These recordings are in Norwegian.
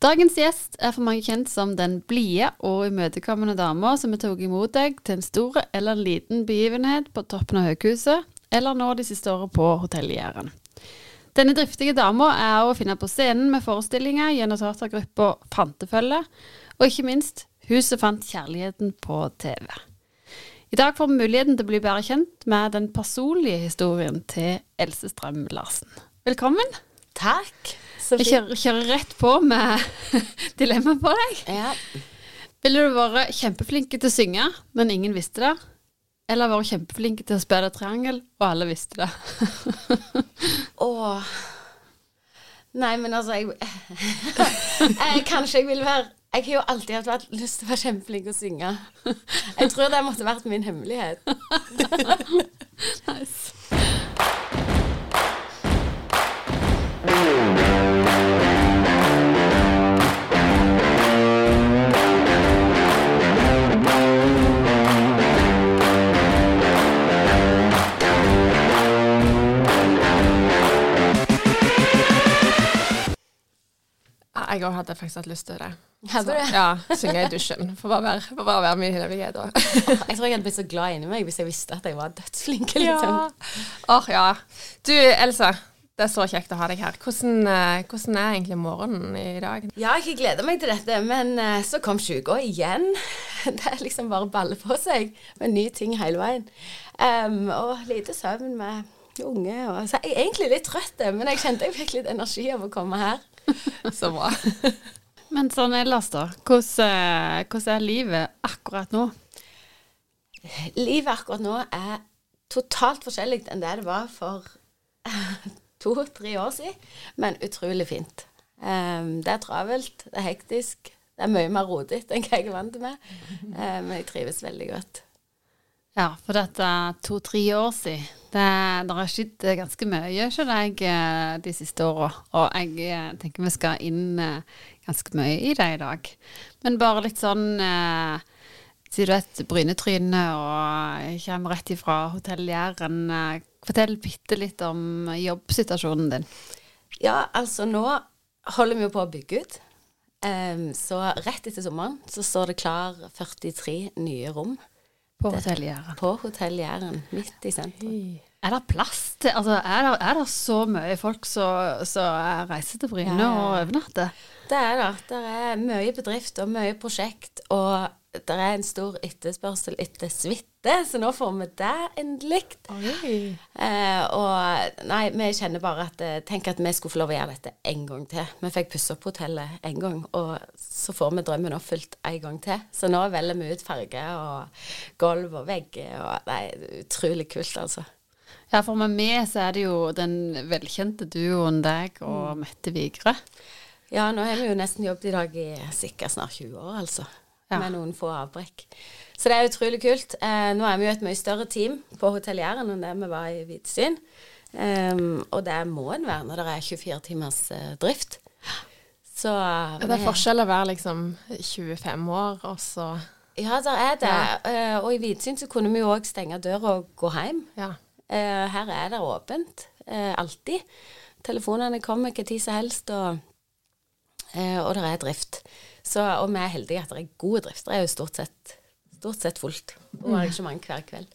Dagens gjest er for mange kjent som den blide og imøtekommende dama som har tatt imot deg til en stor eller en liten begivenhet på toppen av høghuset, eller nå de siste årene på Hotell Jæren. Denne driftige dama er å finne på scenen med forestillinger gjennom teatergruppa Fantefølge, og ikke minst Huset fant kjærligheten på TV. I dag får vi muligheten til å bli bedre kjent med den personlige historien til Else Strøm Larsen. Velkommen. Takk. Vi kjører, kjører, rett på med dilemma på deg. Ja. Ville du vært kjempeflink til å synge, men ingen visste det? Eller vært kjempeflink til å spille triangel, og alle visste det? Åh Nei, men altså jeg, jeg, Kanskje jeg vil være Jeg har jo alltid hatt lyst til å være kjempeflink til å synge. Jeg tror det måtte vært min hemmelighet. nice. Jeg òg hadde faktisk hatt lyst til det. Du? Ja, Synge i dusjen. For bare være, for bare være min hemmelighet. da. Jeg tror jeg hadde blitt så glad inni meg hvis jeg visste at jeg var dødsflink. Liksom. Ja. Åh, ja. Du, Else. Det er så kjekt å ha deg her. Hvordan, eh, hvordan er egentlig morgenen i dag? Ja, jeg gleder meg til dette, men eh, så kom sjuka igjen. Det er liksom bare baller på seg med nye ting hele veien. Um, og lite søvn med unge. Og, så jeg er egentlig litt trøtt, men jeg kjente jeg fikk litt energi av å komme her. Så bra. Men sånn ellers, da. Hvordan, eh, hvordan er livet akkurat nå? Livet akkurat nå er totalt forskjellig enn det det var for to-tre år siden, men utrolig fint. Um, det er travelt, det er hektisk, det er mye mer rotete enn hva jeg er vant med, um, men jeg trives veldig godt. Ja, for dette to-tre år siden. Det, det har skjedd ganske mye, skjønner jeg, eh, de siste åra. Og jeg eh, tenker vi skal inn eh, ganske mye i det i dag. Men bare litt sånn Siden du et brynetryne og kommer rett ifra Hotell Jæren, fortell bitte litt om jobbsituasjonen din. Ja, altså nå holder vi jo på å bygge ut. Um, så rett etter sommeren så står det klar 43 nye rom. På Hotell Jæren. På Hotell Jæren, midt i sentrum. Er det plass til Altså, er det, er det så mye folk som reiser til Bryne ja, og overnatter? Det er det. Det er mye bedrift og mye prosjekt. Og det er en stor etterspørsel etter suite, så nå får vi det endelig. Eh, og nei, vi kjenner bare at eh, Tenk at vi skulle få lov å gjøre dette en gang til. Vi fikk pusse opp hotellet en gang, og så får vi drømmen oppfylt en gang til. Så nå velger vi ut farge og gulv og vegger og Nei, utrolig kult, altså. Ja, for med meg så er det jo den velkjente duoen deg og mm. Mette Vigre. Ja, nå har vi jo nesten jobbet i dag i sikkert snart 20 år, altså ja. med noen få avbrekk. Så det er utrolig kult. Eh, nå er vi jo et mye større team på Hotell Jæren enn det vi var i Hvitsyn. Um, og det må en være når det er 24 timers uh, drift. Så uh, Det er forskjell å være liksom 25 år, og så Ja, det er det. Ja. Uh, og i Hvitsyn så kunne vi jo òg stenge døra og gå hjem. Ja. her er det åpent. alltid. Telefonene kommer hva tid som helst, og, og det er drift. Så, og vi er heldige at det er gode drifter. Det er jo stort sett, stort sett fullt og arrangement hver kveld.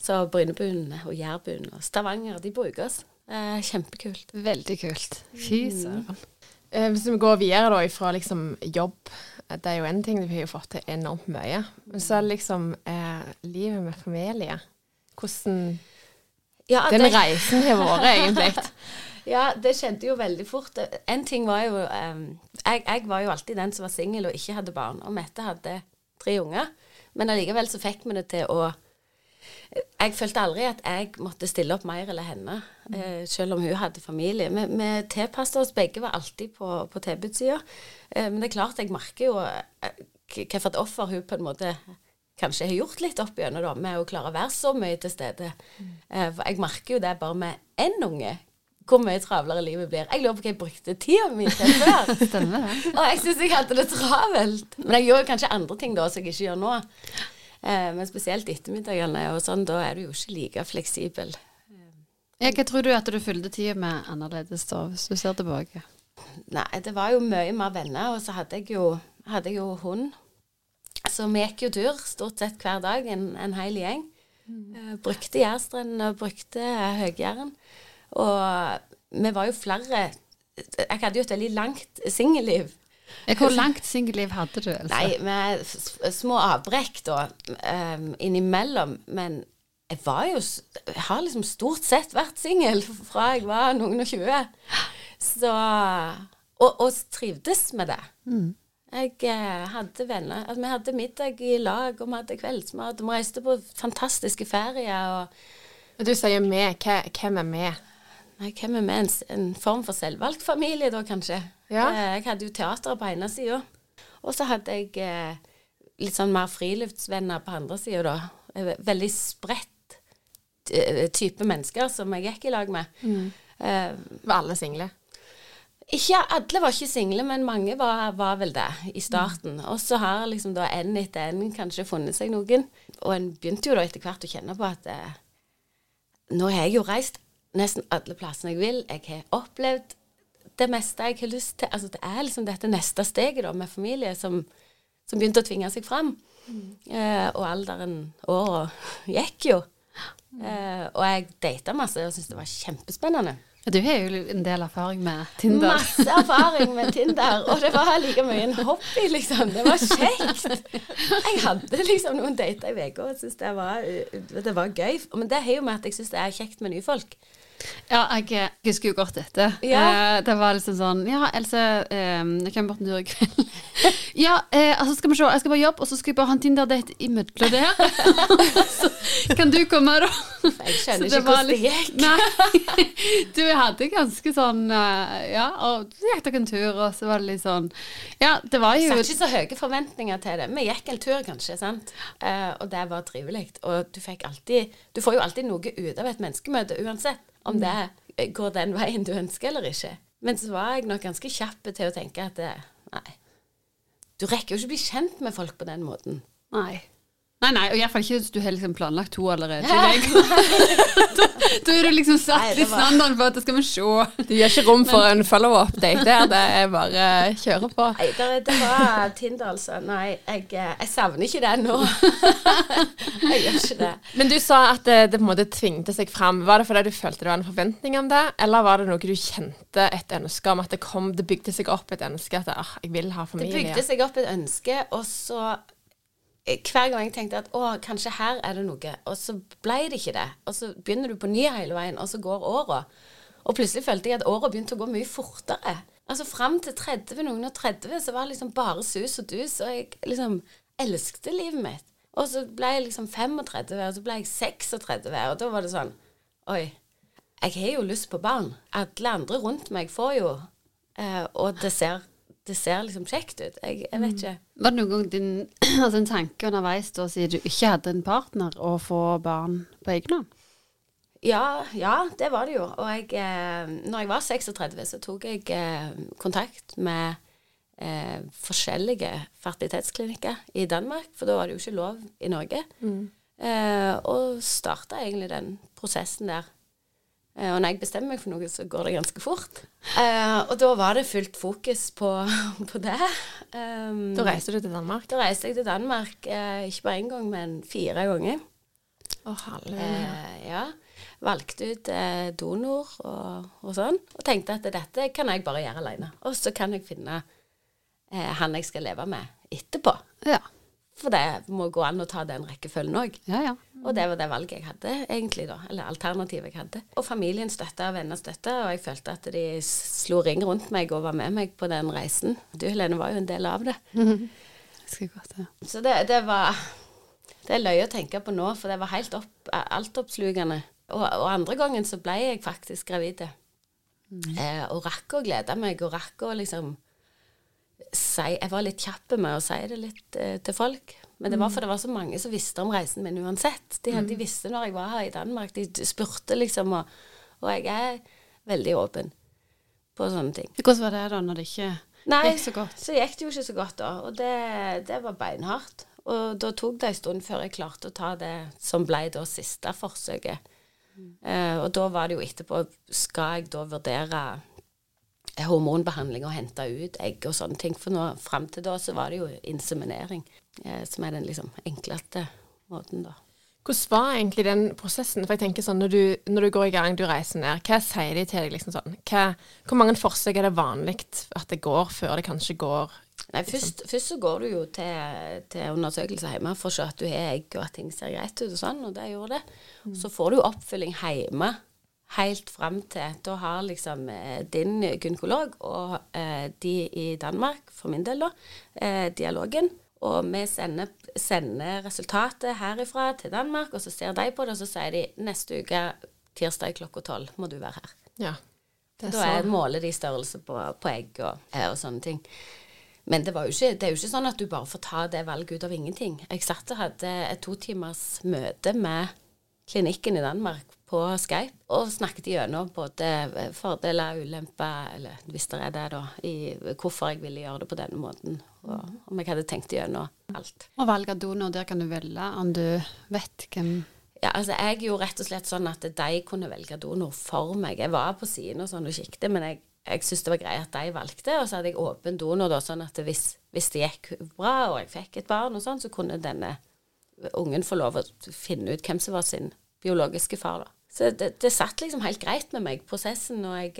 Så Brynebuen og Jærbuen og Stavanger, de bruker oss. Eh, kjempekult. Veldig kult. Fy mm. søren. Eh, hvis vi går videre da fra liksom jobb, det er jo én ting, vi har jo fått til enormt mye. Men så er det liksom eh, livet med familie. Hvordan ja, den det... reisen har vært, egentlig. Ja, det skjedde jo veldig fort. En ting var jo um, jeg, jeg, var jo alltid den som var singel og ikke hadde barn. Og Mette hadde tre unger. Men allikevel så fikk vi det til å Jeg følte aldri at jeg måtte stille opp mer eller henne, mm. uh, selv om hun hadde familie. Vi, vi tilpasset oss. Begge var alltid på, på tilbudssida. Uh, men det er klart, jeg merker jo uh, hvilket offer hun på en måte kanskje har gjort litt opp da, med å klare å være så mye til stede. Mm. For jeg merker jo det bare med én unge, hvor mye travlere livet blir. Jeg lurer på hva jeg brukte tida mi til før. Stemmer det. Og jeg syns jeg hadde det travelt. Men jeg gjør kanskje andre ting da som jeg ikke gjør nå. Eh, men spesielt ettermiddagene og sånn, da er du jo ikke like fleksibel. Ja, hva tror du at du fylte tida med annerledes da, hvis du ser tilbake? Nei, det var jo mye mer venner, og så hadde jeg jo, hadde jeg jo hund. Så vi gikk jo tur stort sett hver dag, en, en hel gjeng. Mm. Uh, brukte Jærstrendene og brukte Høg-Jæren. Og vi var jo flere Jeg hadde jo et veldig langt singelliv. Hvor langt singelliv hadde du? Altså? Nei, med små avbrekk da, um, innimellom. Men jeg var jo Jeg har liksom stort sett vært singel fra jeg var noen og tjue. Så Og, og trivdes med det. Mm. Jeg eh, hadde venner altså, Vi hadde middag i lag, og vi hadde kveldsmat. Og vi reiste på fantastiske ferier. Og du sier vi. Hvem er vi? Nei, hvem er vi? En, en, form for selvvalgt familie, da, kanskje. Ja. Eh, jeg hadde jo teateret på ene sida. Og så hadde jeg eh, litt sånn mer friluftsvenner på andre sida, da. Veldig spredt eh, type mennesker som jeg gikk i lag med. Mm. Uh, var alle single? Ikke alle var ikke single, men mange var, var vel det i starten. Mm. Og så har liksom da en etter en kanskje funnet seg noen. Og en begynte jo da etter hvert å kjenne på at eh, nå har jeg jo reist nesten alle plassene jeg vil. Jeg har opplevd det meste jeg har lyst til. Altså det er liksom dette neste steget da med familie som, som begynte å tvinge seg fram. Mm. Eh, og alderen åra gikk jo. Mm. Eh, og jeg data masse og syntes det var kjempespennende. Du har jo en del erfaring med Tinder. Masse erfaring med Tinder, og det var like mye en hobby, liksom. Det var kjekt. Jeg hadde liksom noen dater i uka og syntes det, det, var gøy. Men det har jo med at jeg syns det er kjekt med nye folk. Ja, jeg husker jo godt dette. Ja. Eh, det var liksom sånn Ja, Else, eh, jeg kommer bort en tur i kveld. ja, eh, altså skal vi se, jeg skal bare jobbe, og så skal jeg bare ha en Tinder-date imellom det. så kan du komme, da? Jeg skjønner ikke hvordan det gikk. Nei. Du, hadde ganske sånn uh, Ja, og så gikk dere en tur, og så var det litt sånn Ja, det var jo Satte ikke så høye forventninger til det. Vi gikk en tur, kanskje, sant. Uh, og det var trivelig. Og du fikk alltid Du får jo alltid noe ut av et menneskemøte uansett om mm. det går den veien du ønsker eller ikke. Men så var jeg nok ganske kjapp til å tenke at det, nei, du rekker jo ikke å bli kjent med folk på den måten. Nei. Nei, nei, og iallfall ikke hvis du har liksom planlagt to allerede. da, da er du liksom satt litt standarden for at det skal vi se. Du gir ikke rom for en follow-up-date der, det er bare kjøre på. Nei, det, det var Tinder, altså. Nei, jeg, jeg savner ikke det nå. jeg gjør ikke det. Men du sa at det, det på en måte tvingte seg fram. Var det fordi du følte det var en forventning om det, eller var det noe du kjente et ønske om at det kom, det bygde seg opp et ønske at ah, jeg vil ha familie? Det bygde seg opp et ønske, og så hver gang jeg tenkte at å, kanskje her er det noe, og så ble det ikke det. Og så begynner du på ny hele veien, og så går åra. Og plutselig følte jeg at åra begynte å gå mye fortere. Altså Fram til 30, noen og 30, så var det liksom bare sus og dus, og jeg liksom elsket livet mitt. Og så ble jeg liksom 35, og så ble jeg 36, og da var det sånn Oi, jeg har jo lyst på barn. Alle andre rundt meg får jo, eh, og det ser det ser liksom kjekt ut. Jeg, jeg vet mm. ikke. Var det noen gang din altså en tanke underveis da, siden du ikke hadde en partner, å få barn på egen hånd? Ja, ja, det var det jo. Og jeg, eh, når jeg var 36, så tok jeg eh, kontakt med eh, forskjellige fertilitetsklinikker i Danmark, for da var det jo ikke lov i Norge. Mm. Eh, og starta egentlig den prosessen der. Eh, og når jeg bestemmer meg for noe, så går det ganske fort. Uh, og da var det fullt fokus på, på det. Um, da reiste du til Danmark? Da reiste jeg til Danmark. Uh, ikke bare én gang, men fire ganger. Å, oh, uh, ja. Valgte ut donor og, og, sånn. Og tenkte at dette kan jeg bare gjøre alene. Og så kan jeg finne han jeg skal leve med etterpå. Ja. For det må gå an å ta den rekkefølgen òg. Ja, ja. Og det var det valget jeg hadde, egentlig, da. Eller alternativet jeg hadde. Og familien støtta venner støtta, og jeg følte at de slo ring rundt meg og var med meg på den reisen. Du Helene var jo en del av det. Godt, ja. Så det, det, var Det er løye å tenke på nå, for det var helt opp, altoppslukende. Og, og andre gangen så ble jeg faktisk gravid. Mm. Eh, og rakk å glede meg, og rakk å liksom si Jeg var litt kjapp med å si det litt eh, til folk. Men det var mm. for det var så mange som visste om reisen min uansett. De, de mm. visste når jeg var her i Danmark. De spurte liksom, og, og jeg er veldig åpen på sånne ting. Hvordan var det da, når det ikke Nei, gikk så godt? så gikk det jo ikke så godt da. Og det, det var beinhardt. Og da tok det en stund før jeg klarte å ta det som ble da siste forsøket. Mm. Eh, og da var det jo etterpå Skal jeg da vurdere hormonbehandling og hente ut egg og sånne ting. For nå, fram til da så var det jo inseminering, eh, som er den liksom enkleste måten, da. Hvordan var egentlig den prosessen? For jeg tenker sånn, når du, når du går i gang, du reiser ned, hva sier de til deg? liksom sånn? Hva, hvor mange forsøk er det vanlig at det går, før det kanskje går Nei, liksom? først, først, så går du jo til, til undersøkelse hjemme for å se at du har egg, og at ting ser greit ut og sånn, og det gjorde det. Mm. Så får du oppfylling hjemme helt fram til Da har liksom eh, din gynekolog og eh, de i Danmark, for min del, da, eh, dialogen. Og vi sender, sender, resultatet herifra til Danmark, og så ser de på det, og så sier de neste uke, tirsdag klokka tolv, må du være her. Ja, er da er, måler de størrelse på, på egg og, og, sånne ting. Men det, ikke, det, er jo ikke sånn at du bare får ta det valget ut av ingenting. Jeg satt og hadde et to timers møte med klinikken i Danmark på Skype og snakket gjennom både fordeler og ulemper, eller hvis det er det, da, i hvorfor jeg ville gjøre det på denne måten. Og om jeg hadde tenkt gjennom alt. Og valg av donor, der kan du velge om du vet hvem ja, altså Jeg gjorde rett og slett sånn at de kunne velge donor for meg. Jeg var på siden og sånn og kikket, men jeg, jeg syntes det var greit at de valgte. Og så hadde jeg åpen donor, da, sånn at hvis, hvis, det gikk bra og jeg fikk et barn, og sånn, så kunne denne ungen få lov å finne ut hvem som var sin biologiske far. da. Så det, det, satt liksom helt greit med meg, prosessen, og jeg,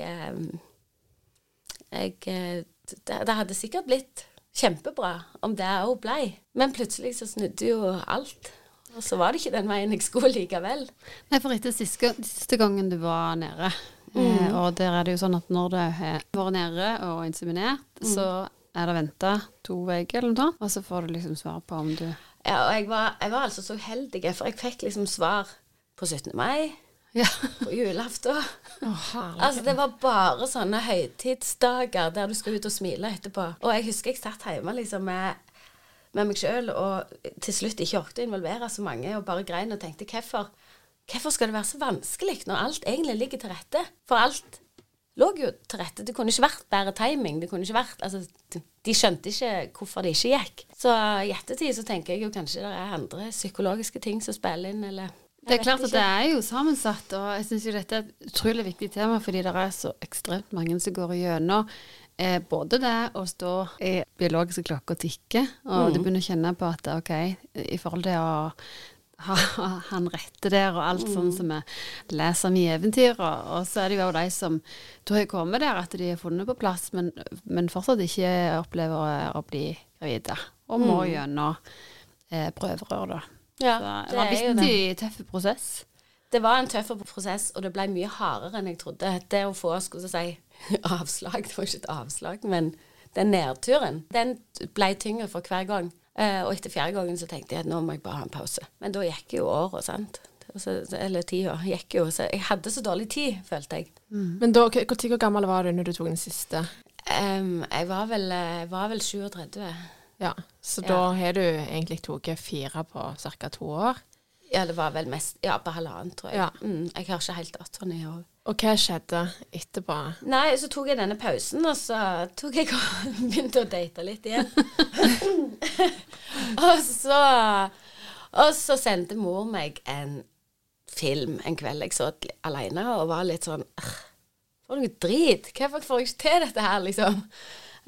jeg det, det, hadde sikkert blitt kjempebra om det òg blei. Men plutselig så snudde jo alt. Og så var det ikke den veien jeg skulle likevel. Nei, for etter siste, siste gangen du var nede, mm. eh, og der er det jo sånn at når du har vært nede og inseminert, mm. så er det venta to uker eller noe, og så får du liksom svar på om du Ja, og jeg var, jeg var altså så uheldig, for jeg fikk liksom svar på 17. mai. Ja. På julaften. Oh, altså, det var bare sånne høytidsdager der du skal ut og smile etterpå. Og jeg husker jeg satt hjemme liksom med, med meg sjøl og til slutt ikke orket å involvere så mange, og bare grein og tenkte hvorfor, hvorfor skal det være så vanskelig når alt egentlig ligger til rette? For alt lå jo til rette. Det kunne ikke vært bedre timing. Det kunne ikke vært, altså, de skjønte ikke hvorfor det ikke gikk. Så i ettertid så tenker jeg jo kanskje det er andre psykologiske ting som spiller inn, eller det er klart at det er jo sammensatt, og jeg syns jo dette er et utrolig viktig tema, fordi det er så ekstremt mange som går igjennom eh, både det å stå i biologiske klokker og tikke, og mm. du begynner å kjenne på at OK, i forhold til å ha han rette der, og alt mm. sånn som vi leser om i eventyr. Og, og, så er det jo de som da har kommet der, at de er funnet på plass, men, men fortsatt ikke opplever å, å bli gravide, og må mm. gjennom eh, prøverør, da. Ja, så det var en viktig, tøff prosess. Det var en tøff prosess, og det ble mye hardere enn jeg trodde. Det å få skulle si, avslag, det var ikke et avslag, men den nedturen, den ble tyngre for hver gang. Eh, og etter fjerde gangen så tenkte jeg at nå må jeg bare ha en pause. Men da gikk jo året, sant. Altså, eller tida gikk jo. Så jeg hadde så dårlig tid, følte jeg. Mm. Men da, hvor gammel var du når du tok den siste? Um, jeg var vel, jeg var vel 37. Ja, Så da har du egentlig tatt fire på ca. to år? Ja, det var vel mest Ja, på halvannen, tror jeg. Ja. Mm, jeg har ikke helt datoen i år. Og hva skjedde etterpå? Nei, så tok jeg denne pausen, og så tok jeg og begynte å date litt igjen. og så Og så sendte mor meg en film en kveld jeg så alene, og var litt sånn For noe drit! Hvorfor får jeg ikke til dette her, liksom?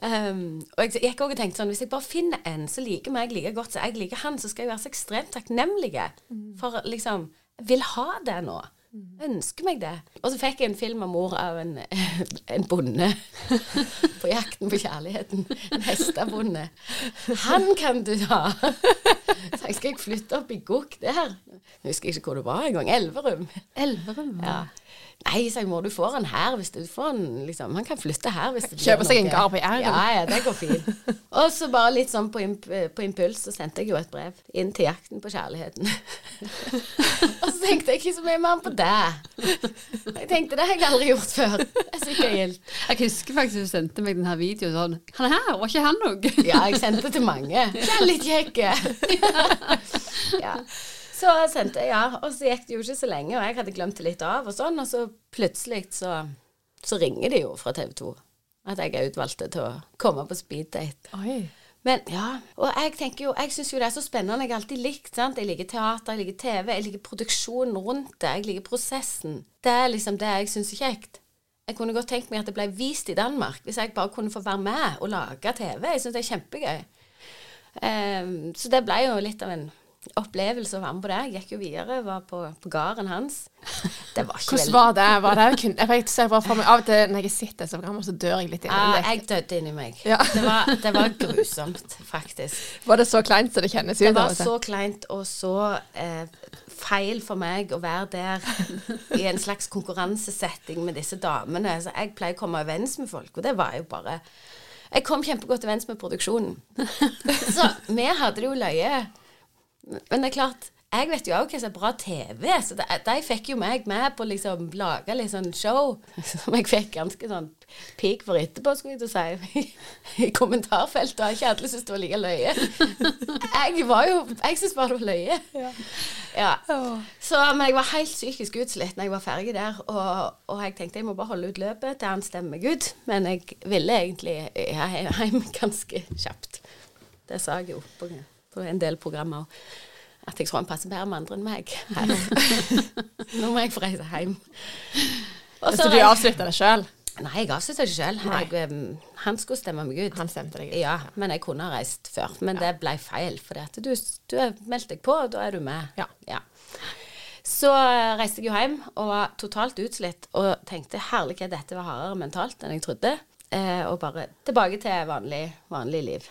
Um, og jeg gikk også og tenkte sånn Hvis jeg bare finner en som liker meg like godt som jeg liker han, så skal jeg være så ekstremt takknemlig. Mm. For liksom Jeg vil ha det nå. Jeg ønsker meg det. Og så fikk jeg en film av mor av en, en bonde på jakten på kjærligheten. En hestebonde. Han kan du ha! Så jeg skal flytte opp i Gokk der. Jeg husker ikke hvor det var engang. Elverum. Elverum? Ja. Nei, sa jeg, mor, du får han her hvis du får han liksom Han kan flytte her hvis det blir Kjøpe seg en gard på Jæren. Ja, ja, det går fint. og så bare litt sånn på, imp på, impuls så sendte jeg jo et brev inn til Jakten på kjærligheten. og så tenkte jeg ikke så mye mer på det. Jeg tenkte det har jeg aldri gjort før. Det er sikkert gildt. Jeg husker faktisk du sendte meg denne videoen sånn Han er her, var ikke han òg? ja, jeg sendte til mange. Det er litt kjekke. ja. Så sendte jeg, ja. Og så gikk det jo ikke så lenge, og jeg hadde glemt det litt av, og sånn. Og så plutselig så, så ringer de jo fra TV 2 at jeg er utvalgt til å komme på speeddate. Men ja, og jeg tenker jo, jeg syns jo det er så spennende. Jeg har alltid likt sant? Jeg liker teater, jeg liker TV, jeg liker produksjonen rundt det. Jeg liker prosessen. Det er liksom det jeg syns er kjekt. Jeg kunne godt tenkt meg at det ble vist i Danmark, hvis jeg bare kunne få være med og lage TV. Jeg syns det er kjempegøy. Um, så det ble jo litt av en opplevelse å være med på det. Jeg gikk jo videre, var på, på gården hans. Det var ikke Hvordan var det? Var det kun, jeg ser bare for meg, Av og til når jeg sitter så gammel, så dør jeg litt inni ja, Jeg døde inni meg. Ja. Det, var, det, var, grusomt, faktisk. Var det så kleint som det kjennes ut? Det var så kleint og så eh, feil for meg å være der i en slags konkurransesetting med disse damene. Så jeg pleier å komme overens med folk, og det var jo bare Jeg kom kjempegodt overens med produksjonen. Så vi hadde det jo løye. Men det er klart jeg vet jo òg hva som er bra TV, så de, de fikk jo meg med på å liksom lage litt sånn show som jeg fikk ganske sånn pigg for etterpå, skulle jeg til å si, i kommentarfeltet. har Ikke alle syntes det var like løye. Jeg var jo Jeg syntes bare det var løye. Ja. ja. Så, men jeg var helt psykisk utslitt når jeg var ferdig der, og, og, jeg tenkte jeg må bare holde ut løpet til han stemmer ut. Men jeg ville egentlig hjem ganske kjapt. Det sa jeg jo på, på en del programmer at jeg tror han passer bedre med andre enn meg. Nå må jeg få reise hjem. Og så du avslutta det sjøl? Nei, jeg avslutta det sjøl. Han skulle stemme meg ut. Han stemte deg ut? Ja, men jeg kunne ha reist før. Men ja. det ble feil, for du, du meldte deg på, og da er du med. Ja. ja. Så eh, reiste jeg jo hjem og var totalt utslitt og tenkte herlighet, dette var hardere mentalt enn jeg trodde. Eh, og bare tilbake til vanlig, vanlig liv.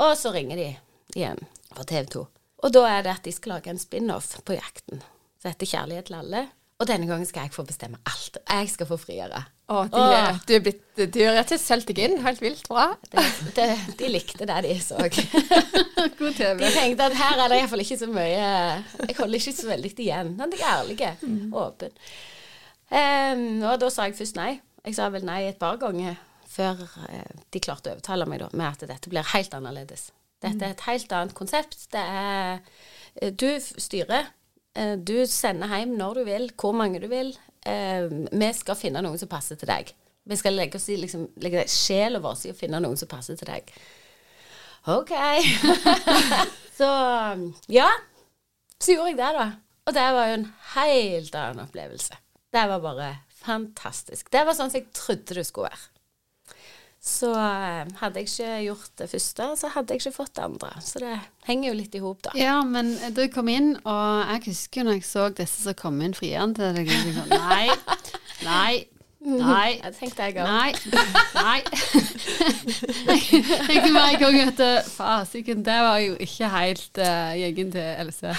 Og så ringer de igjen på TV 2. Og da er det at de skal lage en spin-off på jakten som heter 'Kjærlighet til alle'. Og denne gangen skal jeg få bestemme alt. Jeg skal få friere. Å, de, Åh. du er blitt Du har rett og slett deg inn. Helt vilt bra. De, de, de likte det de så. God TV. De tenkte at her er det iallfall ikke så mye Jeg holder ikke så veldig igjen. Men jeg er ærlig. Mm. Åpen. Um, og da sa jeg først nei. Jeg sa vel nei et par ganger før uh, de klarte å overtale meg da, med at dette blir helt annerledes. Dette er et helt annet konsept. Det er eh, Du styrer. Eh, du sender hjem når du vil, hvor mange du vil. Eh, vi skal finne noen som passer til deg. Vi skal legge oss i liksom, legge sjela vår i å finne noen som passer til deg. OK. så ja. Så gjorde jeg det, da. Og det var jo en helt annen opplevelse. Det var bare fantastisk. Det var sånn som jeg trodde det skulle være. Så eh, hadde jeg ikke gjort det første, så hadde jeg ikke fått det andre. Så det henger jo litt i hop, da. Ja, men du kom inn, og jeg husker jo når jeg så disse som kom inn friende til deg, liksom, nei, nei, Nei. Jeg tenkte jeg òg. Nei. Nei. jeg tenkte bare en gang at fasiken, det var jo ikke helt uh, gjengen til Else.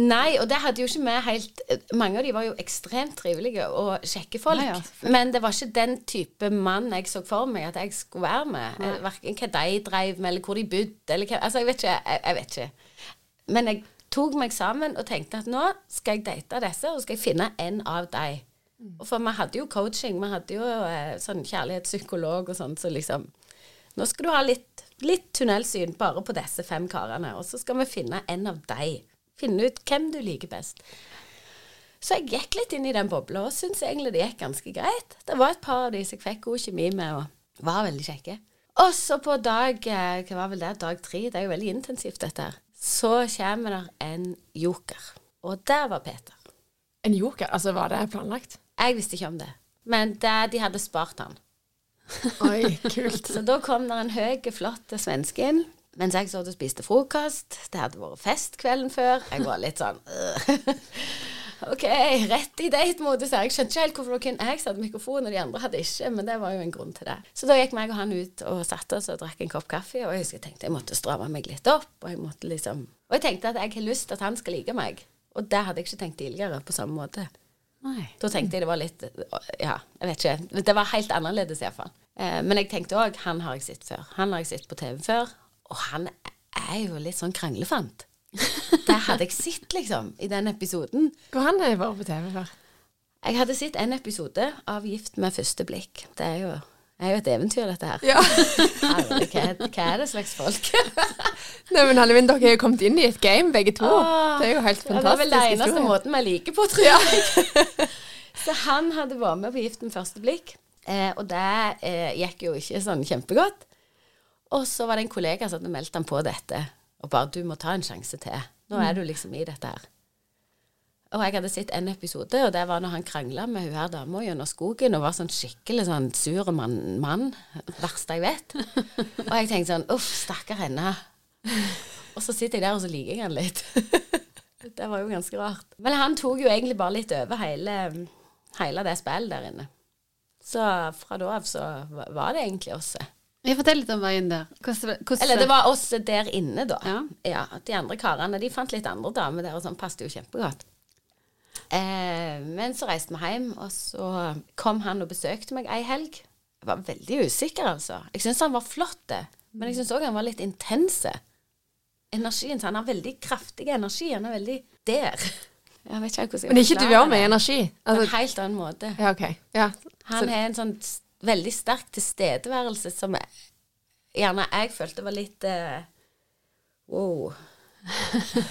Nei, og det hadde jo ikke vi helt Mange av de var jo ekstremt trivelige og kjekke folk. Nei, ja. Men det var ikke den type mann jeg så for meg at jeg skulle være med. Nei. Verken hva de drev med, eller hvor de bodde, eller hva Altså, jeg vet ikke. Jeg, jeg, vet ikke. Men jeg tok meg sammen og tenkte at nå skal jeg date disse, og skal jeg finne en av dem. Mm. For vi hadde jo coaching, vi hadde jo eh, sånn kjærlighetspsykolog og sånn, så liksom Nå skal du ha litt, litt tunnelsyn bare på disse fem karene, og så skal vi finne en av dem finne ut hvem du liker best. Så jeg gikk litt inn i den bobla og syntes egentlig det gikk ganske greit. Det var et par av de som jeg fikk god kjemi med, og var veldig kjekke. Og så på dag eh, hva var vel det, dag tre, det er jo veldig intensivt dette her, så kommer der en joker. Og der var Peter. En joker? Altså, var det planlagt? Jeg visste ikke om det. Men det, de hadde spart han. Oi, kult. så da kom der en høy, flott svenske inn mens jeg satt og spiste frokost. Det hadde vært fest kvelden før. Jeg var litt sånn OK, rett i date-modus. Jeg skjønte ikke helt hvorfor kun jeg satte mikrofon, og de andre hadde ikke, men det var jo en grunn til det. Så da gikk meg og han ut og satte oss og drakk en kopp kaffe, og jeg husker jeg tenkte jeg måtte stramme meg litt opp, og jeg måtte liksom Og jeg tenkte at jeg har lyst til at han skal like meg, og det hadde jeg ikke tenkt tidligere på samme måte. Nei. Da tenkte jeg det var litt Ja, jeg vet ikke. Det var helt annerledes iallfall. Eh, men jeg tenkte òg han har jeg sett før. Han har jeg sett på TV før. Og han er jo litt sånn kranglefant. Det hadde jeg sett, liksom, i den episoden. Hvor han har vært på TV før? Jeg hadde sett en episode av 'Gift med første blikk'. Det er jo, er jo et eventyr, dette her. Ja. Herre, hva, hva, er det slags folk? Nei, men Hallevin, dere har jo kommet inn i et game, begge to. Åh, det er jo helt fantastisk. Det er vel den eneste måten vi liker på, tror jeg. Så han hadde vært med på 'Gift med første blikk', eh, og det eh, gikk jo ikke sånn kjempegodt. Og så var det en kollega som hadde meldt han på dette, og bare 'Du må ta en sjanse til. Nå er du liksom i dette her'. Og jeg hadde sett en episode, og det var når han krangla med hun her dama gjennom skogen og var sånn skikkelig sånn sur mann. mann verste jeg vet. og jeg tenkte sånn Uff, stakkar henne. Og så sitter jeg der, og så liker jeg han litt. det var jo ganske rart. Men han tok jo egentlig bare litt over hele, hele det spillet der inne. Så fra da av så var det egentlig oss. Jeg Fortell litt om veien der. Hvordan, hvordan Eller det var oss der inne, da. Ja. ja. De andre karene de fant litt andre damer der, og sånn passet jo kjempegodt. Eh, men så reiste vi hjem, og så kom han og besøkte meg ei helg. Jeg var veldig usikker, altså. Jeg syns han var flott, men jeg syns òg han var litt intense. Energien så Han har veldig kraftig energi. Han er veldig der. Jeg vet ikke hvordan jeg Men ikke du òg med energi? Altså, På en altså- helt annen måte. Ja, okay. Ja. Han er en sånn veldig sterk tilstedeværelse som jeg, gjerne jeg følte var litt uh, Wow.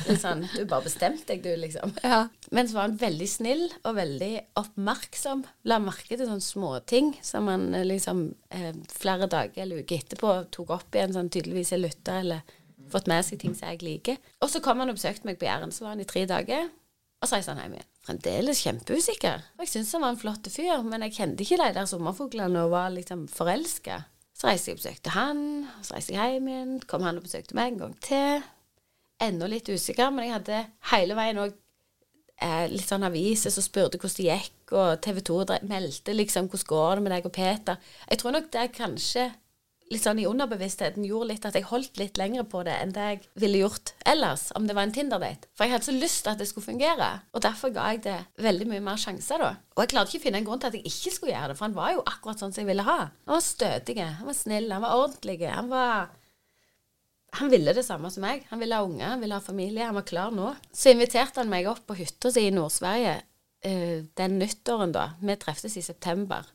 Litt sånn Du bare bestemte deg, du, liksom. Ja. Men så var han veldig snill og veldig oppmerksom. La merke til sånne småting som han eh, liksom eh, flere dager eller uker etterpå tok opp igjen, sånn tydeligvis har lytta eller fått med seg ting som jeg liker. Og så kom han og besøkte meg på Jæren. Så var han i tre dager. Og så reiste han hjem igjen. Fremdeles kjempeusikker. Jeg syntes han var en flott fyr, men jeg kjente ikke de der sommerfuglene og var liksom forelska. Så reiste jeg og besøkte han, og så reiste jeg hjem igjen. Kom han og besøkte meg en gang til enda litt usikker, men jeg hadde hele veien òg eh, litt sånn aviser som spurte hvordan det gikk, og TV 2 meldte liksom hvordan går det med deg og Peter. Jeg tror nok det er kanskje litt sånn i underbevisstheten gjorde litt at jeg holdt litt lenger på det enn det jeg ville gjort ellers, om det var en Tinder-date. For jeg hadde så lyst til at det skulle fungere, og derfor ga jeg det veldig mye mer sjanser da. Og jeg klarte ikke å finne en grunn til at jeg ikke skulle gjøre det, for han var jo akkurat sånn som jeg ville ha. Han var stødig, han var snill, han var ordentlig, han var han ville det samme som meg. Han ville ha unger, han ville ha familie. Han var klar nå. Så inviterte han meg opp på hytta si i Nord-Sverige uh, den nyttåren, da. Vi treftes i september.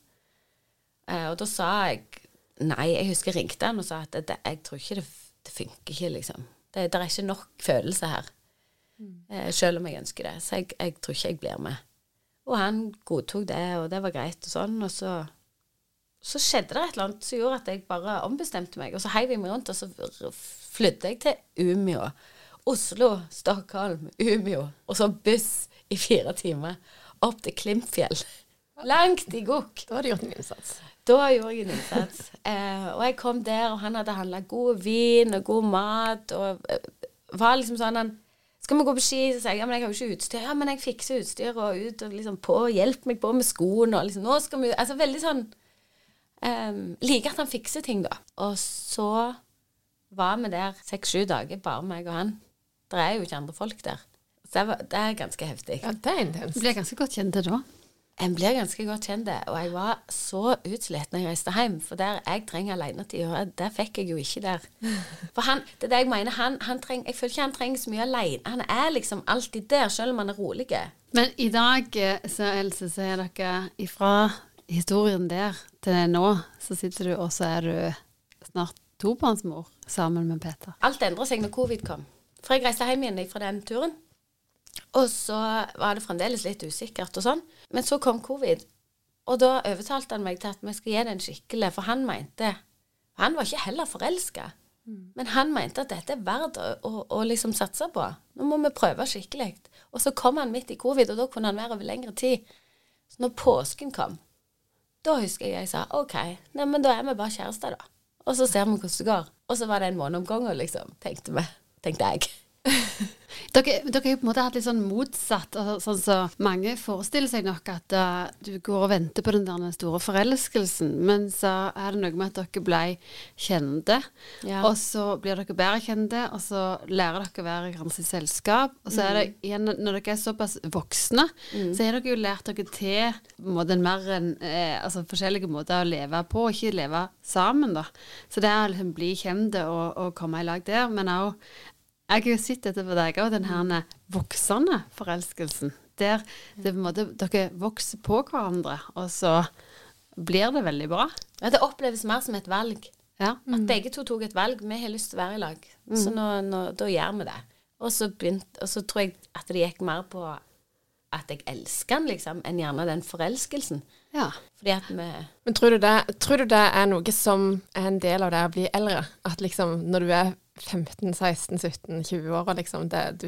Uh, og da sa jeg Nei, jeg husker jeg ringte han og sa at det, det, jeg tror ikke det, det funker ikke, liksom. Det, er ikke nok følelse her. Mm. Eh, selv om jeg ønsker det. Så jeg, jeg, tror ikke jeg blir med. Og han godtok det, og det var greit og sånn. Og så så skjedde det et eller annet som gjorde at jeg bare ombestemte meg. Og så heiv jeg meg rundt, og så flyttet jeg til Umeå. Oslo, Stockholm, Umeå. Og så buss i fire timer opp til Klimpfjell. Langt i gokk. Da har du gjort en innsats. Da gjorde jeg en innsats. Eh, og jeg kom der, og han hadde handla god vin og god mat. Og eh, var liksom sånn han skal vi gå på ski? Så sier jeg ja, men jeg har jo ikke utstyr. Ja, men jeg fikser utstyr og ut og liksom på. Hjelp meg på med skoene og liksom Nå skal vi Altså veldig sånn eh, liker at han fikser ting, da. Og så var vi der seks-sju dager, bare meg og han. Det er jo ikke andre folk der. Så det, var, det er ganske heftig. Ja, det er intenst. Du blir ganske godt kjent da? En blir ganske godt kjent, og jeg var så utslitt når jeg reiste hjem. For der jeg trenger alenetid, og det fikk jeg jo ikke der. For han, det er det jeg mener, han, han treng, jeg føler ikke han trenger så mye alene. Han er liksom alltid der, selv om han er rolig. Men i dag, eh, så Else, så er dere ifra historien der til nå, så sitter du og så er du snart tobarnsmor sammen med Peter. Alt endra seg når covid kom. For jeg reiste hjem igjen fra den turen. Og så var det fremdeles litt usikkert og sånn. Men så kom covid. Og da overtalte han meg til at vi skal gi det en skikkelig, for han mente Han var ikke heller forelska. Mm. Men han mente at dette er verdt å, å, å, liksom satse på. Nå må vi prøve skikkelig. Og så kom han midt i covid, og da kunne han være over lengre tid. Så når påsken kom, da husker jeg jeg sa OK, nei, da er vi bare kjærester, da. Og så ser vi hvordan det går. Og så var det en måned om gangen, liksom, tenkte vi. Tenkte jeg. dere, dere har jo på en måte hatt litt sånn motsatt. Altså, sånn så Mange forestiller seg nok at uh, du går og venter på den der store forelskelsen, men så er det noe med at dere ble kjente, ja. og så blir dere bedre kjente, og så lærer dere å være i hverandres selskap. Og så er det mm. igjen, når dere er såpass voksne, mm. så har dere jo lært dere til måte, mer enn eh, altså, forskjellige måter å leve på, og ikke leve sammen, da. Så det er liksom bli kjente og, og komme i lag der, men òg jeg har jo sett dette på deg òg, den her voksende forelskelsen. Der det på en måte, dere vokser på hverandre, og så blir det veldig bra. Ja, det oppleves mer som et valg. Ja. Mm. At begge to tok et valg. Vi har lyst til å være i lag. Mm. Så nå, nå, da gjør vi det. Og så, begynt, og så tror jeg at det gikk mer på at jeg elsker han, liksom, enn gjerne den forelskelsen. Ja. Fordi at vi Men tror du, det, tror du det er noe som er en del av det å bli eldre? At liksom når du er 15, 16, 17, 20 år, og liksom det, du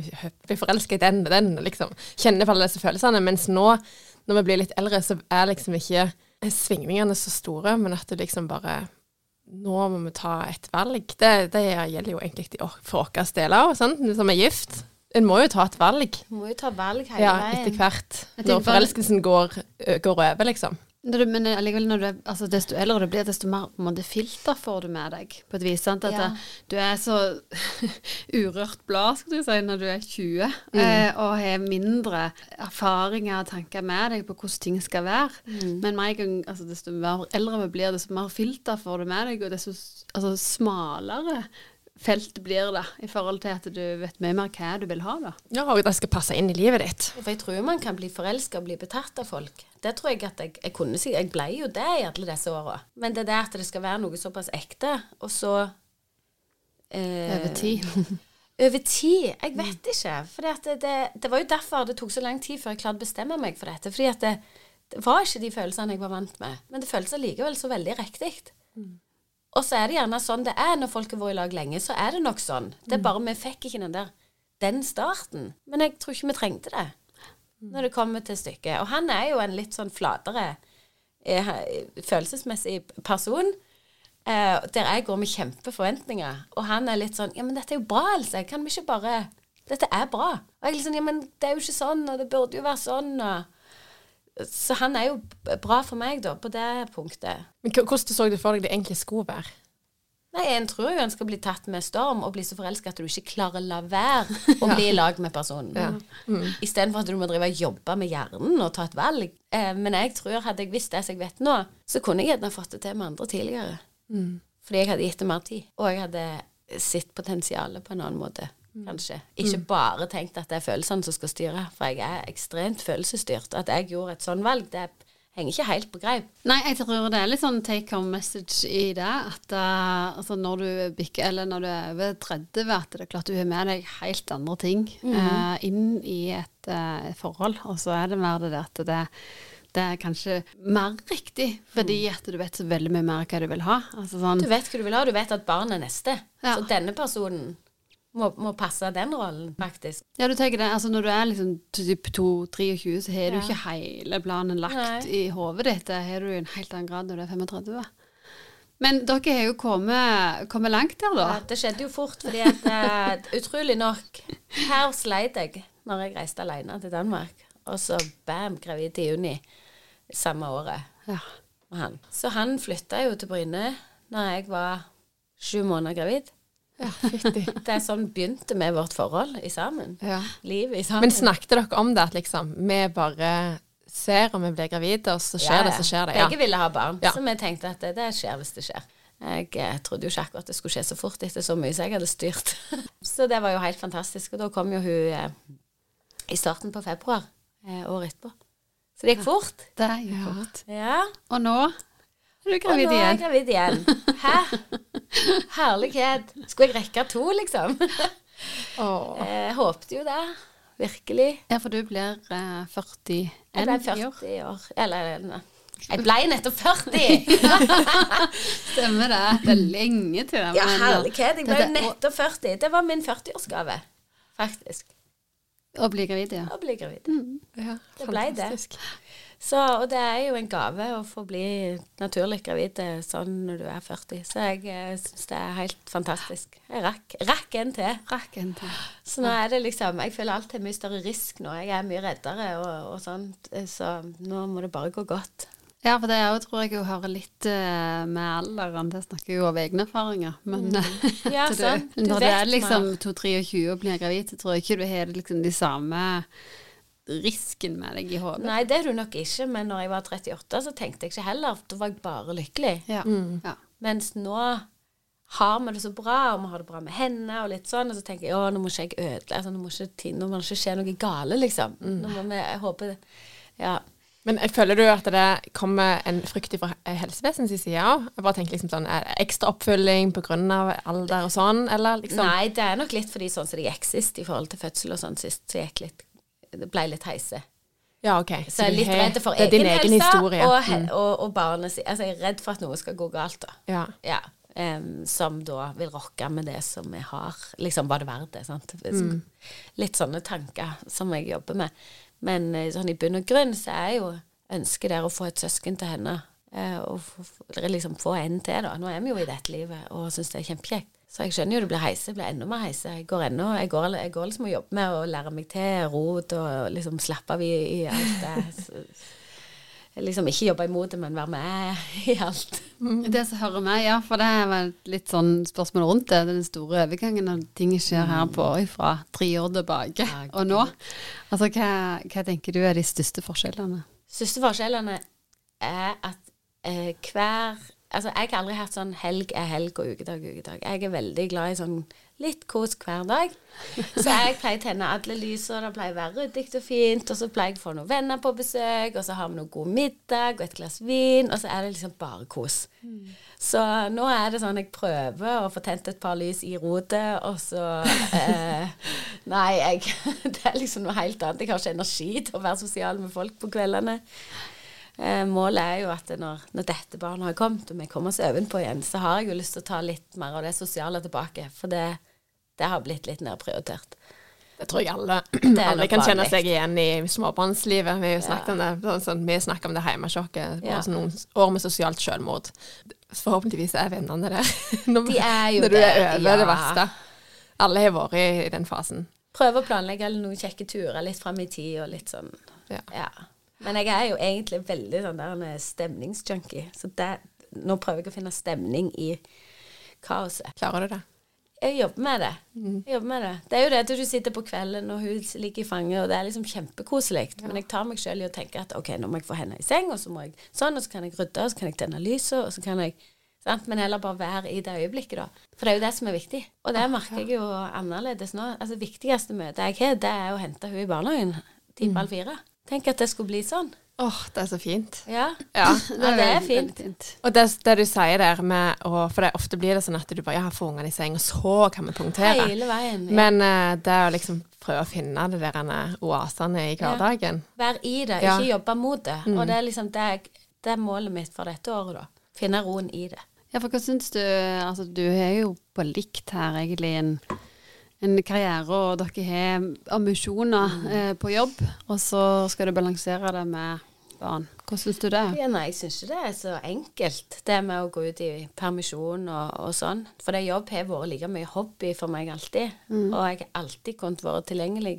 blir forelska i den og den, liksom kjenner på alle disse følelsene, mens nå, når vi blir litt eldre, så er liksom ikke svingningene så store, men at du liksom bare nå må vi ta et valg. Det, det gjelder jo egentlig for våre deler òg, som er gift. En må jo ta et valg. Må jo ta valg hele ja. Etter hvert. Når forelskelsen går, går over, liksom. Du, men allikevel, når du er, altså, desto eldre du blir, desto mer måte, filter får du med deg. På et vis. Sant? At ja. du er så urørt blad skal du si, når du er 20, mm. eh, og har mindre erfaringer og tanker med deg på hvordan ting skal være. Mm. Men meg, altså, desto mer eldre vi blir, desto mer filter får du med deg, og desto altså, smalere felt blir det, i forhold til at du vet mye mer hva du vil ha, da. Ja, og det skal passe inn i livet ditt. For jeg tror man kan bli forelska og bli betatt av folk. Det tror jeg at jeg, jeg kunne si. Jeg ble jo det i alle disse åra. Men det er det at det skal være noe såpass ekte, og så eh, Over tid. over tid? Jeg vet ikke. For det, det, det, var jo derfor det tok så lang tid før jeg klarte å bestemme meg for dette. Fordi at det, det var ikke de følelsene jeg var vant med. Men det føltes allikevel så veldig riktig. Mm. Og så er det gjerne sånn det er når folk har vært i lag lenge. Så er det nok sånn. Det er bare vi fikk ikke den der den starten. Men jeg tror ikke vi trengte det. Når det kommer til stykket. Og han er jo en litt sånn flatere eh, følelsesmessig person. Eh, der jeg går med kjempeforventninger. Og han er litt sånn Ja, men dette er jo bra, Else. Kan vi ikke bare Dette er bra. Og jeg er litt sånn Ja, men det er jo ikke sånn, og det burde jo være sånn, og så han er jo bra for meg, da, på det punktet. Men Hvordan så du for deg det egentlig skulle være? Nei, En tror jo en skal bli tatt med storm og bli så forelska at du ikke klarer å la være å bli i lag med personen. Ja. Mm. Istedenfor at du må drive og jobbe med hjernen og ta et valg. Eh, men jeg tror hadde jeg visst det som jeg vet nå, så kunne jeg gjerne fått det til med andre tidligere. Mm. Fordi jeg hadde gitt det mer tid. Og jeg hadde sett potensialet på en annen måte. Mm. kanskje. Ikke mm. bare tenkt at det er følelsene som skal styre, for jeg er ekstremt følelsesstyrt. At jeg gjorde et sånn valg, det henger ikke helt på greip. Nei, jeg tror det er litt sånn take home message i det. At uh, altså når du bikker, eller når du er over 30, at det er klart du har med deg helt andre ting mm. uh, inn i et uh, forhold. Og så er det mer det at det, det er kanskje mer riktig, fordi mm. at du vet så veldig mye mer hva du vil ha. Altså sånn, du vet hva du vil ha, du vet at barnet er neste. Ja. Så denne personen må, må, passe den rollen, faktisk. Ja, du tenker det. Altså når du er liksom typ 2-23, så har du ikke hele planen lagt Nei. i hodet ditt. Det har du i en helt annen grad når du er 35. Men dere har jo kommet, kommet langt der, da. Ja, det skjedde jo fort, fordi at uh, utrolig nok Her sleit jeg når jeg reiste alene til Danmark. Og så bam, gravid i juni samme året. Ja. Han. Så han flytta jo til Bryne når jeg var sju måneder gravid. Ja, det er sånn begynte med vårt forhold i sammen. Ja. Livet i sammen. Men snakket dere om det, at liksom vi bare ser om vi blir gravide, og så skjer ja, det, så skjer det? Ja. Begge ville ha barn, så vi tenkte at det, det, skjer hvis det skjer. Jeg eh, trodde jo ikke akkurat det skulle skje så fort etter så mye som jeg hadde styrt. så det var jo helt fantastisk. Og da kom jo hun eh, i starten på februar eh, året etterpå. Så det gikk fort. Det gikk fort. Ja. Og nå er du gravid igjen. Og nå er jeg gravid igjen. Hæ? Herlighet. Skulle jeg rekke to, liksom? Oh. Jeg håpte jo det. Virkelig. Ja, for du blir eh, 41 jeg ble 40 i år. Eller ne. Jeg ble nettopp 40! Stemmer det. Det er lenge til. Ja, herlighet. Jeg ble nettopp 40. Det var min 40-årsgave, faktisk. Å bli gravid, ja. Å bli gravid. Mm. Ja, det ble det. Så, og det er jo en gave å få bli naturlig gravid eh, sånn når du er 40. Så jeg eh, syns det er helt fantastisk. Jeg rakk, rakk en til. Rakk en til. Så nå er det liksom Jeg føler alt er mye større risk nå. Jeg er mye reddere og, og sånt. Eh, så nå må det bare gå godt. Ja, for det òg tror jeg jo hører litt uh, med alderen. Det snakker jo av egne erfaringer. Men mm. ja. Du, når du er liksom 2-23 og blir gravid, så tror jeg ikke du har liksom de samme risken med deg i hodet? Nei, det er du nok ikke. Men når jeg var 38, så tenkte jeg ikke heller. Da var jeg bare lykkelig. Ja. Mm. Ja. Mens nå har vi det så bra, og vi har det bra med henne, og litt sånn, og så tenker jeg å, nå må ikke jeg ødelegge altså, nå, må ikke, nå må det ikke skje noe gale, liksom. Mm. Nå må vi, håpe det. Ja. Men føler du at det kommer en frykt fra helsevesenets side òg? Jeg bare tenker liksom sånn, er det Ekstra oppfølging pga. alder og sånn, eller liksom Nei, det er nok litt fordi sånn som det gikk sist i forhold til fødsel og sånn sist, så gikk litt det ble litt heise. Ja, ok. Så jeg er litt redd for egen, egen helse historie. og, mm. og, og barnet. Altså, jeg er redd for at noe skal gå galt, da. Ja. ja. Um, som da vil rokke med det som vi har. Liksom, var det verdt det? Sant? Mm. Litt sånne tanker som jeg jobber med. Men eh, sånn i bunn og grunn så er jo ønsket der å få et søsken til henne. Uh, og liksom få en til, da. Nå er vi jo i dette livet og syns det er kjempekjekt. Så jeg skjønner jo det blir heise. Det blir enda mer heise. Jeg går, ennå, jeg går, jeg går liksom og jobber med å lære meg til rot og liksom slappe av i, i alt det. liksom ikke jobbe imot det, men være med i alt. Mm. Det som hører med, ja. For det er litt sånn spørsmål rundt det. Den store overgangen når ting skjer her på fra tre år tilbake og nå. Altså, hva, hva, tenker du er de største forskjellene? Største forskjellene er at eh, hver Altså, jeg har aldri hatt sånn helg er helg og ukedag er ukedag. Jeg er veldig glad i sånn litt kos hver dag. Så jeg pleier å tenne alle lysene, det pleier å være ryddig og fint. Og så pleier jeg å få noen venner på besøk, og så har vi noe god middag og et glass vin. Og så er det liksom bare kos. Så nå er det sånn jeg prøver å få tent et par lys i rotet, og så eh, Nei, jeg Det er liksom noe helt annet. Jeg har ikke energi til å være sosial med folk på kveldene. Eh, målet er jo at når, når, dette barnet har kommet, og vi kommer oss ovenpå igjen, så har jeg jo lyst til å ta litt mer av det sosiale tilbake. For det, det har blitt litt nedprioritert. Det tror jeg alle, alle kan kjenne seg igjen i småbarnslivet. Vi har snakket ja. om det sånn, vi snakker om det hjemmesjokket. Ja. Sånn, noen år med sosialt selvmord. Forhåpentligvis er vennene der når, De er jo når du er over ja. det verste. Alle har vært i, i den fasen. Prøve å planlegge noen kjekke turer litt fram i tid og litt sånn. Ja. Men jeg er jo egentlig veldig sånn der stemningsjunkie. Så det, nå prøver jeg å finne stemning i kaoset. Klarer du det? Jeg jobber med det. Mm. Jeg jobber med det. Det er jo det at du sitter på kvelden, og hun ligger i fanget, og det er liksom kjempekoselig. Ja. Men jeg tar meg sjøl i å tenke at OK, nå må jeg få henne i seng, og så må jeg sånn, og så kan jeg rydde, og så kan jeg tenne lyset, og så kan jeg sant? Men heller bare være i det øyeblikket, da. For det er jo det som er viktig. Og det merker jeg jo annerledes nå. Altså, viktigste møtet jeg har, det er å hente hun i barnehagen Time halv fire. Tenk at det skulle bli sånn. Åh, oh, det er så fint. Ja, ja. det, er, er fint. fint. Og det, det, du sier der med å For det, ofte blir det sånn at du bare ja, får ungene i seng, og så kan vi punktere. Hele veien. Ja. Men uh, det å liksom prøve å finne det der oasene i hverdagen ja. Vær i det, ikke jobbe mot det. Mm. Og det er liksom det, det er målet mitt for dette året, da. Finne roen i det. Ja, for hva syns du Altså, du er jo på likt her, egentlig, en en karriere, og dere har ambisjoner mm. eh, på jobb, og så skal du balansere det med barn. Hvordan syns du det? Ja, nei, jeg syns ikke det er så enkelt, det med å gå ut i permisjon og, og sånn. For det jobb har vært like mye hobby for meg alltid. Mm. Og jeg har alltid kunnet være tilgjengelig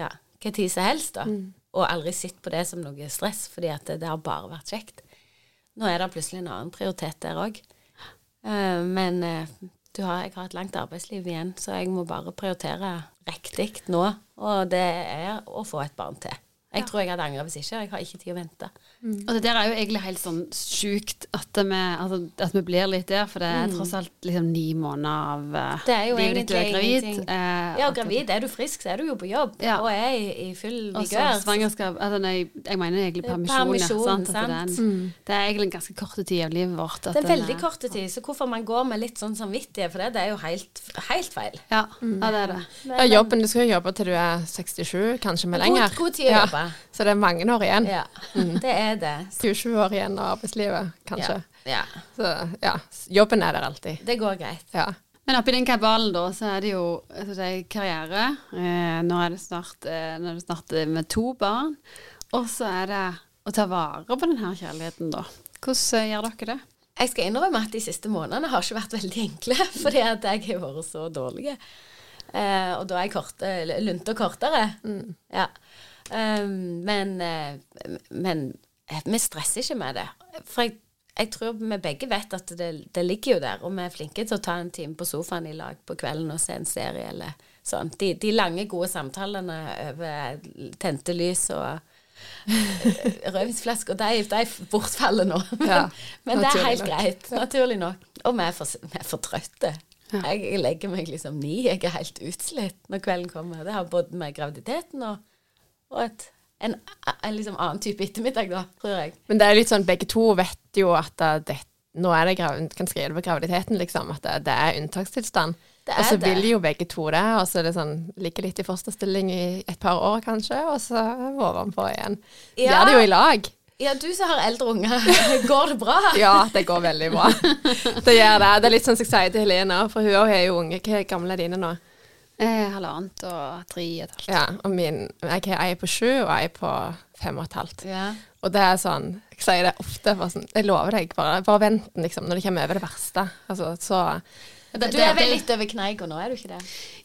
ja, hva tid som helst, da. Mm. Og aldri sett på det som noe stress, fordi at det, det har bare vært kjekt. Nå er det plutselig en annen prioritet der òg. Eh, men uh, har, jeg har et langt arbeidsliv igjen, så jeg må bare prioritere riktig nå. Og det er å få et barn til. Jeg ja. tror jeg hadde angra hvis ikke. Jeg har ikke tid å vente. Mm. Og det der er jo egentlig helt sånn sjukt at altså, at vi blir litt der, for det er mm. tross alt liksom ni måneder av uh, Det er jo egentlig du er gravid. Eh, ja, gravid. Er du frisk, så er du jo på jobb ja. og er i, i full vigør. svangerskap altså, nei, Jeg mener egentlig permisjon. permisjon sant? sant? Det, er en, mm. det, er egentlig en ganske kort tid av livet vårt. det er veldig kort tid, så hvorfor man går med litt sånn samvittighet for det, det er jo helt, helt feil. Ja, ja, det er det. Ja, jobben, Du skal jo jobbe til du er 67, kanskje med lenger. God, god tid å jobbe. Så det er mange år igjen. Ja, mm. det er det. 20 år igjen av arbeidslivet, kanskje. Ja. ja. Så ja, jobben er der alltid. Det går greit. Ja. Men oppi den kabalen, da, så er det jo altså, det er karriere. Eh, nå er det snart, eh, nå er det snart eh, med to barn. Og så er det å ta vare på denne kjærligheten, da. Hvordan eh, gjør dere det? Jeg skal innrømme at de siste månedene har ikke vært veldig enkle, fordi at jeg har vært så dårlig. Eh, og da er jeg korte, og kortere. Mm. Ja. Um, men, uh, men eh, vi stresser ikke med det. For jeg, jeg tror vi begge vet at det, det, ligger jo der, og vi er flinke til å ta en time på sofaen i lag på kvelden og se en serie eller sånn. De, de lange, gode samtalene over tente lys og eh, rødvinsflasker, de, de bortfaller nå. Ja, men det er helt nok. greit. Naturlig nok. Og vi er for, vi er for trøtte. Ja. Jeg legger meg liksom ni. Jeg er helt utslitt når kvelden kommer. Det har både med graviditeten og og et, en, en liksom annen type ettermiddag, da, tror jeg. Men det er litt sånn, begge to vet jo at det, nå er det kan skrive på graviditeten, liksom, at det, det er unntakstilstand. Og så vil jo begge to det, og så er det sånn ligger litt i fosterstilling i et par år kanskje, og så ovenpå igjen. Ja. Gjør det jo i lag. Ja, du som har eldre unger, går det bra? ja, det går veldig bra. Det gjør det. Det er litt sånn som jeg sier til Helene, for hun er jo unge. Hvor gamle er dine nå? Eh, halvannet og tre og et halvt. Ja, og min, jeg er på sju, og er på fem og et halvt. Ja. Og det er sånn Jeg sier det ofte, for sånn, jeg lover deg, bare, bare vent liksom, når det kommer over det verste. Altså, så du er vel litt over kneika nå, er du ikke det?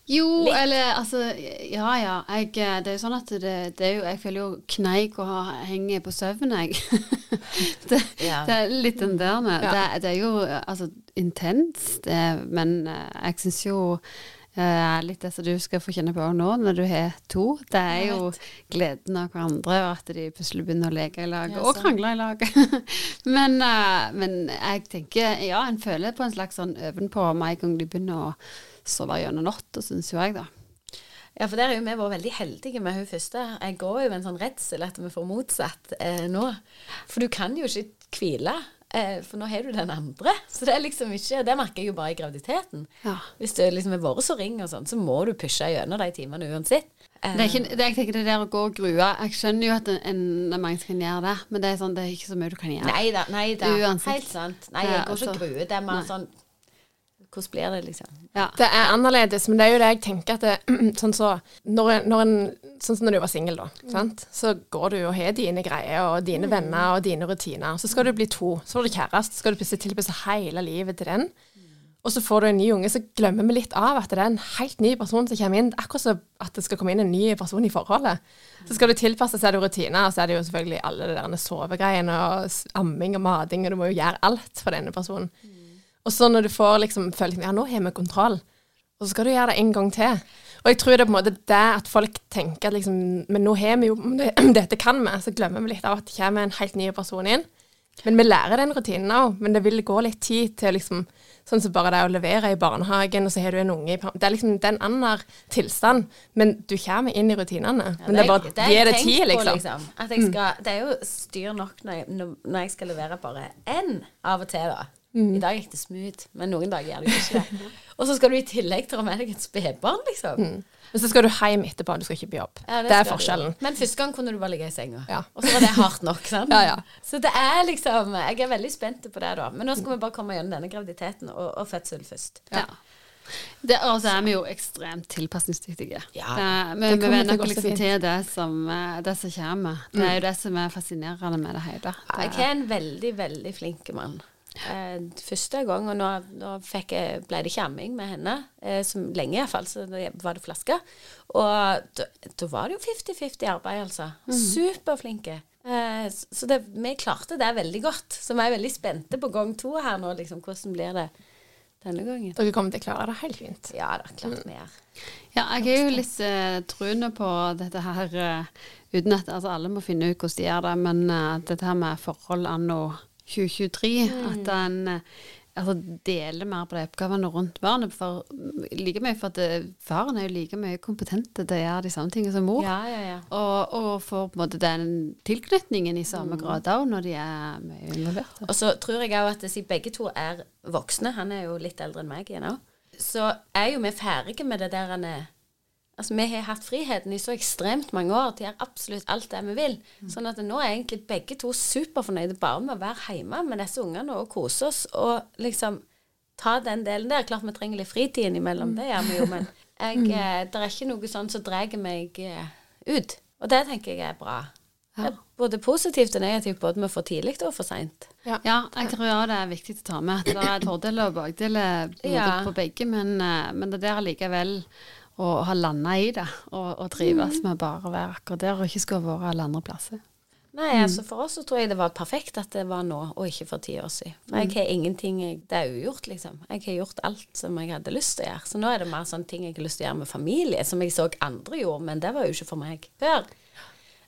Jo, litt. eller altså Ja ja. Jeg, det er jo sånn at det, det er jo Jeg føler jo kneika å henge på søvn, jeg. det, ja. det, er litt den der med. Ja. Det, det, er jo altså intenst, men eh, jeg syns jo Uh, litt det som du skal få kjenne på nå når du har to. Det er jo gleden av hverandre, og at de plutselig begynner å leke i lag ja, og krangle i lag. men, uh, men, jeg tenker ja, en føler på en slags sånn ovenpå med en gang de begynner å sove gjennom natta, syns jo jeg, da. Ja, for der har jo vi vært veldig heldige med hun første. Jeg går jo med en sånn redsel at vi får motsatt eh, nå. For du kan jo ikke hvile. Eh, for nå har du den andre. Så det er liksom ikke Det merker jeg jo bare i graviditeten. Ja. Hvis det liksom har vært så ring og sånn, så må du pushe gjennom de timene uansett. Det er ikke, det, jeg tenker det der å gå og grue Jeg skjønner jo at en, en, mange kan gjøre det, men det er, sånn, det er ikke så mye du kan gjøre. Nei da. Nei da. Helt sant. Nei, jeg går ikke og gruer. Det er mer sånn hvordan blir det, liksom? Ja. Det er annerledes, men det er jo det jeg tenker at det, sånn så, når, når en, Sånn som når du var singel, da. Mm. Så går du og har dine greier og dine mm. venner og dine rutiner. Så skal du bli to. Så får du kjæreste, så skal du plutselig tilpasse hele livet til den. Og så får du en ny unge, så glemmer vi litt av at det er en helt ny person som kommer inn. Akkurat som at det skal komme inn en ny person i forholdet. Så skal du tilpasse seg rutiner, og så er det jo selvfølgelig alle de der sovegreiene og amming og mating, og du må jo gjøre alt for denne personen. Og så når du får liksom følelsen ja, nå har vi kontroll, og så skal du gjøre det en gang til. Og jeg tror det er på en måte det at folk tenker at liksom Men nå har vi jo Dette kan vi. Så glemmer vi litt av at det kommer en helt ny person inn. Men vi lærer den rutinen òg. Men det vil gå litt tid til liksom Sånn som bare det å levere i barnehagen, og så har du en unge i Det er liksom den annen tilstand. Men du kommer inn i rutinene. Ja, men det er bare det gi det tid, liksom. På, liksom. At jeg skal, Det er jo styr nok når jeg, når jeg skal levere bare én av og til, da. Mm. I dag gikk det smooth, men noen dager gjør det ikke det. Og så skal du i tillegg ta med deg et spedbarn, liksom. Mm. Men så skal du hjem etterpå, du skal ikke på jobb. Ja, det, det, er forskjellen. Du. Men første gang kunne du bare ligge i senga. Ja. Og så var det hardt nok, sant. ja, så det er liksom Jeg er veldig spent på det, da. Men nå skal vi bare komme gjennom denne graviditeten og, og fødsel først. Ja. Det, altså, er vi jo ekstremt tilpasningsdyktige. Ja, vi, vi venner oss liksom til det som, eh, det som kommer. Det er jo mm. det som er fascinerende med det hele. Det jeg er en veldig, veldig flink mann. Eh, første gang, og nå, nå jeg, ble det ikke amming med henne, eh, som lenge iallfall, så da var det flaske. Og da var det jo 50-50 arbeid, altså. Mm. Superflinke. Eh, så det, vi klarte det veldig godt. Så vi er veldig spente på gang to her nå, liksom. Hvordan blir det denne gangen? Dere kommer til å klare det helt fint. Ja da, klart mm. vi gjør. Ja, jeg er jo litt uh, truende på dette her, uh, uten at altså, alle må finne ut hvordan de gjør det, men uh, dette her med forhold anno 2023. Mm. At en altså, deler mer på de oppgavene rundt barnet. For, like mye for at eh, faren er jo like mye kompetent til å gjøre de samme tingene som mor. Ja, ja, ja. Og, og, får på en måte den tilknytningen i samme mm. grad òg, når de er mye involvert. Og så tror jeg òg at siden begge to er voksne, han er jo litt eldre enn meg òg, så er jo vi ferdige med det der han er Altså, Vi har hatt friheten i så ekstremt mange år til å gjøre absolutt alt det vi vil. Mm. Sånn at nå er egentlig begge to superfornøyde bare med å være hjemme med disse ungene og kose oss og liksom ta den delen der. Klart vi trenger litt fritid innimellom, mm. det gjør vi jo, men jeg, mm. Eh, det er ikke noe sånn som drar meg eh, ut. Og det tenker jeg er bra. Ja. Både positivt og negativt, både med for tidlig og for seint. Ja. ja. jeg tror også det er viktig å ta med at det er fordeler og bakdeler ja. på begge, men, eh, men det der allikevel og ha landa i det og, og trives mm. med bare å være akkurat der og ikke skulle vært alle andre plasser. Nei, mm. altså for oss så tror jeg det var perfekt at det var nå, og ikke for ti år siden. For jeg mm. har ingenting Det er ugjort, liksom. Jeg har gjort alt som jeg hadde lyst til å gjøre. Så nå er det mer sånne ting jeg har lyst til å gjøre med familie, som jeg så andre gjorde, men det var jo ikke for meg før.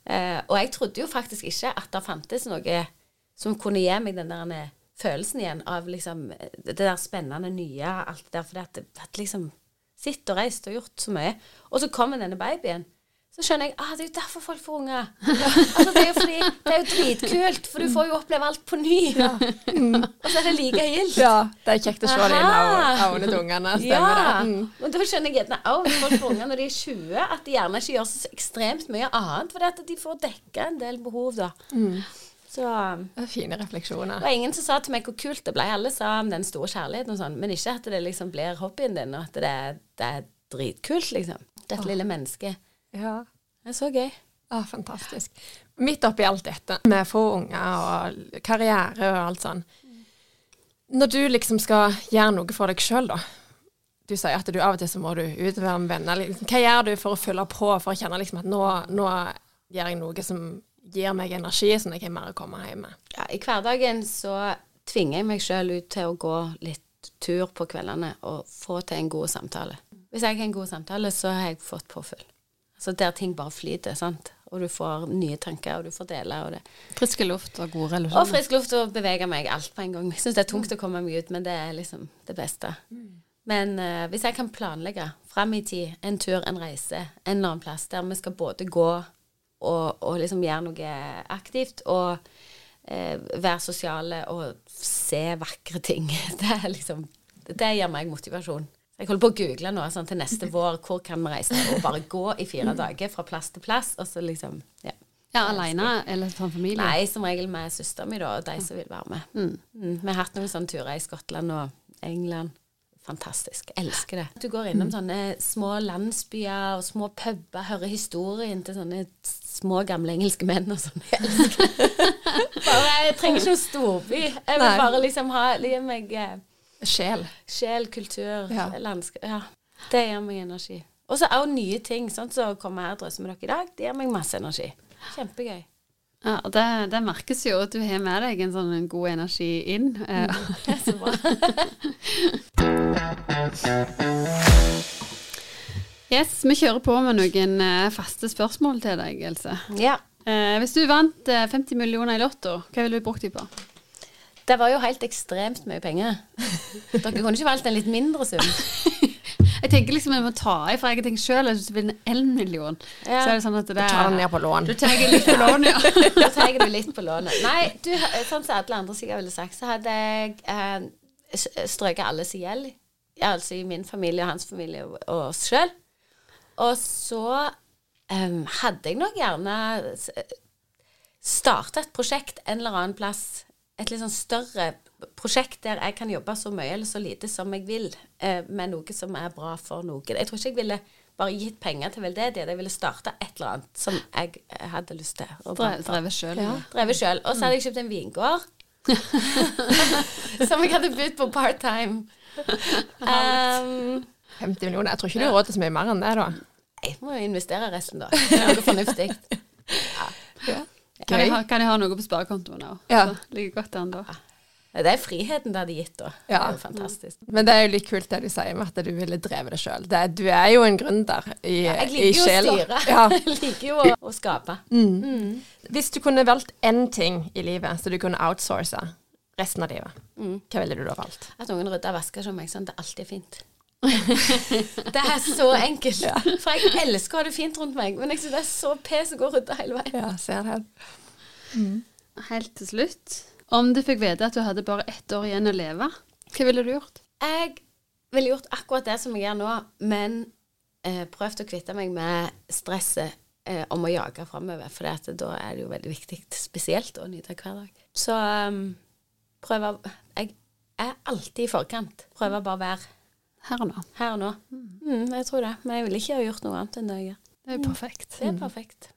Eh, og jeg trodde jo faktisk ikke at det fantes noe som kunne gi meg den der følelsen igjen av liksom det der spennende nye, alt det der. For det at, at liksom Sitt og reist og gjort så mye. Og så kommer denne babyen. Så skjønner jeg ah, det er jo derfor folk får unger. altså, det, er jo fordi, det er jo dritkult, for du får jo oppleve alt på ny. Ja. Mm. Og så er det like gildt. Ja, det er kjekt å se det i øynene til ungene. Stemmer ja. det. Mm. Men da skjønner jeg gjerne òg folk får unger når de er 20, at de gjerne ikke gjør så ekstremt mye annet, fordi at de får dekka en del behov, da. Mm. Så, det er fine refleksjoner. Det var ingen som sa til meg hvor kult det ble. Alle sa om den store kjærligheten og sånn, men ikke at det liksom blir hobbyen din, og at det, det er dritkult, liksom. Dette lille mennesket. Ja. Det er så gøy. Ah, fantastisk. Midt oppi alt dette med få unger og karriere og alt sånn. Når du liksom skal gjøre noe for deg sjøl, da. Du sier at du av og til så må du ut og være med venner. Hva gjør du for å fylle på, for å kjenne liksom at nå, nå gjør jeg noe som gir meg energi, sånn at jeg har mer å komme hjem med? Ja, I hverdagen så tvinger jeg meg sjøl ut til å gå litt tur på kveldene og få til en god samtale. Hvis jeg har en god samtale, så har jeg fått påfyll. Altså der ting bare flyter, sant. Og du får nye tanker, og du får dele. Og det. Frisk luft og gode relasjoner. Og frisk luft og bevege meg alt på en gang. Jeg syns det er tungt å komme meg ut, men det er liksom det beste. Mm. Men uh, hvis jeg kan planlegge fram i tid, en tur, en reise, en eller annen plass der vi skal både gå og, og liksom gjøre noe aktivt, og eh, være sosiale og se vakre ting, det er liksom Det gir meg motivasjon. Jeg holder på å google nå sånn, til neste vår hvor kan vi reise og bare gå i fire dager fra plass til plass. Og så liksom, ja. Ja, Alene eller som familie? Nei, som regel med søsteren min og de som vil være med. Mm. Mm. Vi har hatt noen sånne turer i Skottland og England. Fantastisk. Elsker det. Du går innom sånne små landsbyer og små puber, hører historien til sånne små, gamle engelske menn og sånn. Jeg elsker bare, jeg trenger ikke noen storby. Jeg vil bare liksom ha Gi meg eh, Sjel. Sjel, kultur, ja. landskap. Ja. Det gir meg energi. Og så òg nye ting. Sånn som så kommer her og drøser med dere i dag. Det gir meg masse energi. Kjempegøy. Ja, og det, det, merkes jo at du har med deg en sånn en god energi inn. Mm. så bra. yes, vi kjører på med noen eh, faste spørsmål til deg, Else. Ja. Eh, hvis du vant 50 eh, millioner i Lotto, hva ville du brukt dem på? Det var jo helt ekstremt mye penger. Dere kunne ikke valgt en litt mindre sum. Jeg tenker liksom jeg må ta i, for jeg tenker selv at hvis du vinner én million, ja. så er det sånn at det er Du tar den ned på lån. Du tar litt på lån, ja. da tar du litt på lånet. Nei, du, sånn som alle andre sikkert ville sagt, så hadde jeg eh, strøket alles i gjeld. Altså i min familie og hans familie og oss sjøl. Og så um, hadde jeg nok gjerne starta et prosjekt en eller annen plass et litt sånn større prosjekt der jeg kan jobbe så mye eller så lite som jeg vil, eh, med noe som er bra for noen. Jeg tror ikke jeg ville bare gitt penger til veldedighet. Jeg ville starta et eller annet som jeg hadde lyst til. å Drevet sjøl. Ja. Drevet sjøl. Og så hadde jeg kjøpt en vingård. som jeg hadde budt på part-time. Um, 50 millioner. Jeg tror ikke du har råd til så mye mer enn det, da. Jeg må jo investere resten, da. Det er noe fornuftig. Ja. ja. Kan jeg, ha, kan jeg ha noe på sparekontoen òg? Ja. Ligger godt an da. Det er friheten det hadde gitt, da. Ja. Det er jo fantastisk. Men det er jo litt kult det du sier med at du ville drevet det sjøl. Du er jo en gründer i, ja, jeg liker jo å styre. Ja. jeg liker jo å, å skape. Mm. Mm. Hvis du kunne valgt én ting i livet så du kunne outsource resten av livet, mm. hva ville du da valgt? At noen rydder og vasker som meg. Sånn, det er alltid fint. det er så enkelt. Ja. For jeg elsker å ha det fint rundt meg, men jeg synes det er så pes å gå og rydde hele veien. Ja, ser det. Mm. Helt til slutt, om du fikk vite at du hadde bare ett år igjen å leve, hva ville du gjort? Jeg ville gjort akkurat det som jeg gjør nå, men eh, prøvd å kvitte meg med stresset eh, om å jage framover. For da er det jo veldig viktig, spesielt å nyte hver dag. Så um, prøve Jeg er alltid i forkant. Prøver bare å være her og nå. Her og nå. Mm, jeg tror det. Men jeg ville ikke ha gjort noe annet enn det jeg gjør. Det er perfekt. Det er mm. perfekt.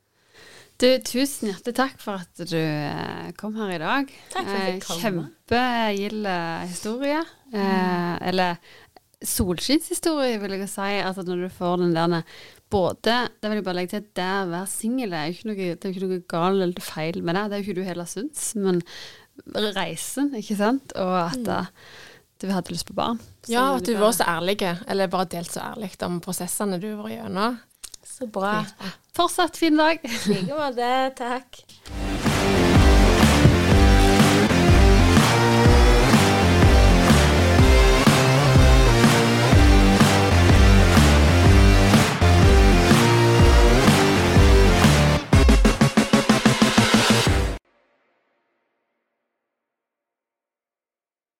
Du, tusen hjertelig takk for at du eh, kom her i dag. Takk for at jeg kom. Kjempegild historie. Mm. Eh, eller solskinnshistorie, vil jeg si. Altså når du får den der både Det vil jeg bare legge til, at det å være singel er jo ikke noe galt eller feil med det. Det er jo ikke du heller syns, men reisen, ikke sant. Og at mm du hadde lyst på barn. Ja, at du var så ærlig, eller bare delt så ærlig om prosessene du var gjennom. Så bra. Fortsatt fin dag. I like måte. Takk.